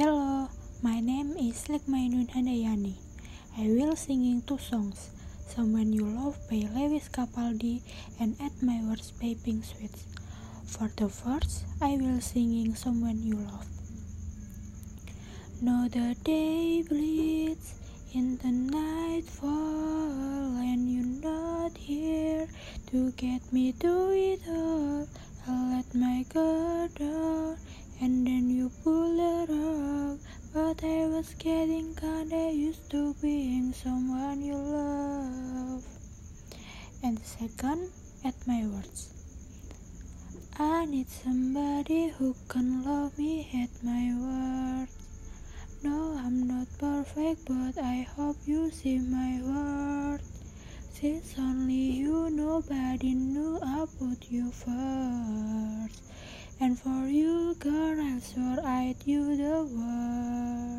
Hello, my name is Lekmainun Handayani. I will singing two songs, Someone You Love by Lewis Capaldi and At My Worst by Pink Sweat$. For the first, I will singing Someone You Love. Know the day bleeds into nightfall and you're not here to get me through it all. I let my guard down and then you pull it up. I was getting kinda used to being someone you love. And the second, at my words. I need somebody who can love me at my words. No, I'm not perfect, but I hope you see my worth. Since only you, nobody knew I put you first. And for you, girl, I swore I'd you the words.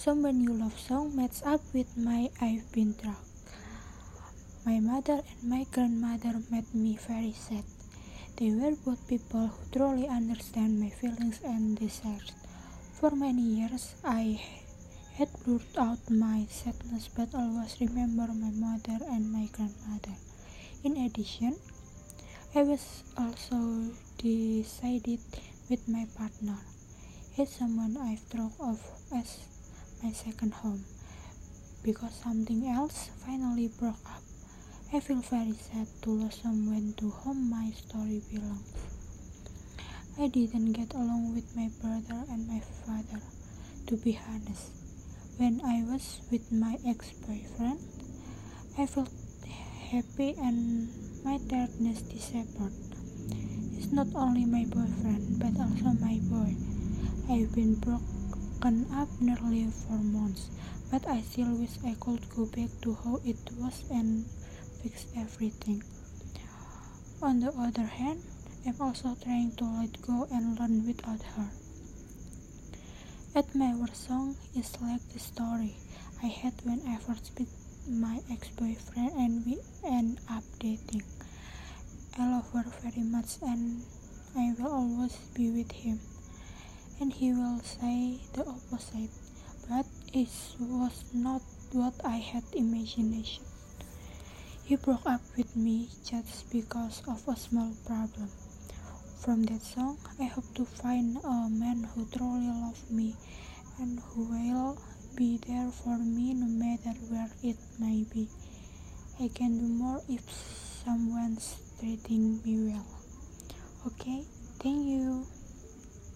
Someone you love song matches up with my I've been drunk. My mother and my grandmother made me very sad. They were both people who truly understand my feelings and desires. For many years, I had blurred out my sadness but always remember my mother and my grandmother. In addition, I was also decided with my partner. He's someone I've thought of as my second home. Because something else finally broke up. I feel very sad to lose someone to whom my story belongs. I didn't get along with my brother and my father, to be honest. When I was with my ex boyfriend, I felt happy and my tiredness disappeared. It's not only my boyfriend but also my boy. I've been broken up nearly four months, but I still wish I could go back to how it was and fix everything. On the other hand, I'm also trying to let go and learn without her. At my worst song is like the story I had when I first met my ex-boyfriend and we end up dating. I love her very much and I will always be with him. And he will say the opposite, but it was not what I had imagination. He broke up with me just because of a small problem. From that song, I hope to find a man who truly loves me and who will be there for me no matter where it may be. I can do more if someone's treating me well. Okay, thank you.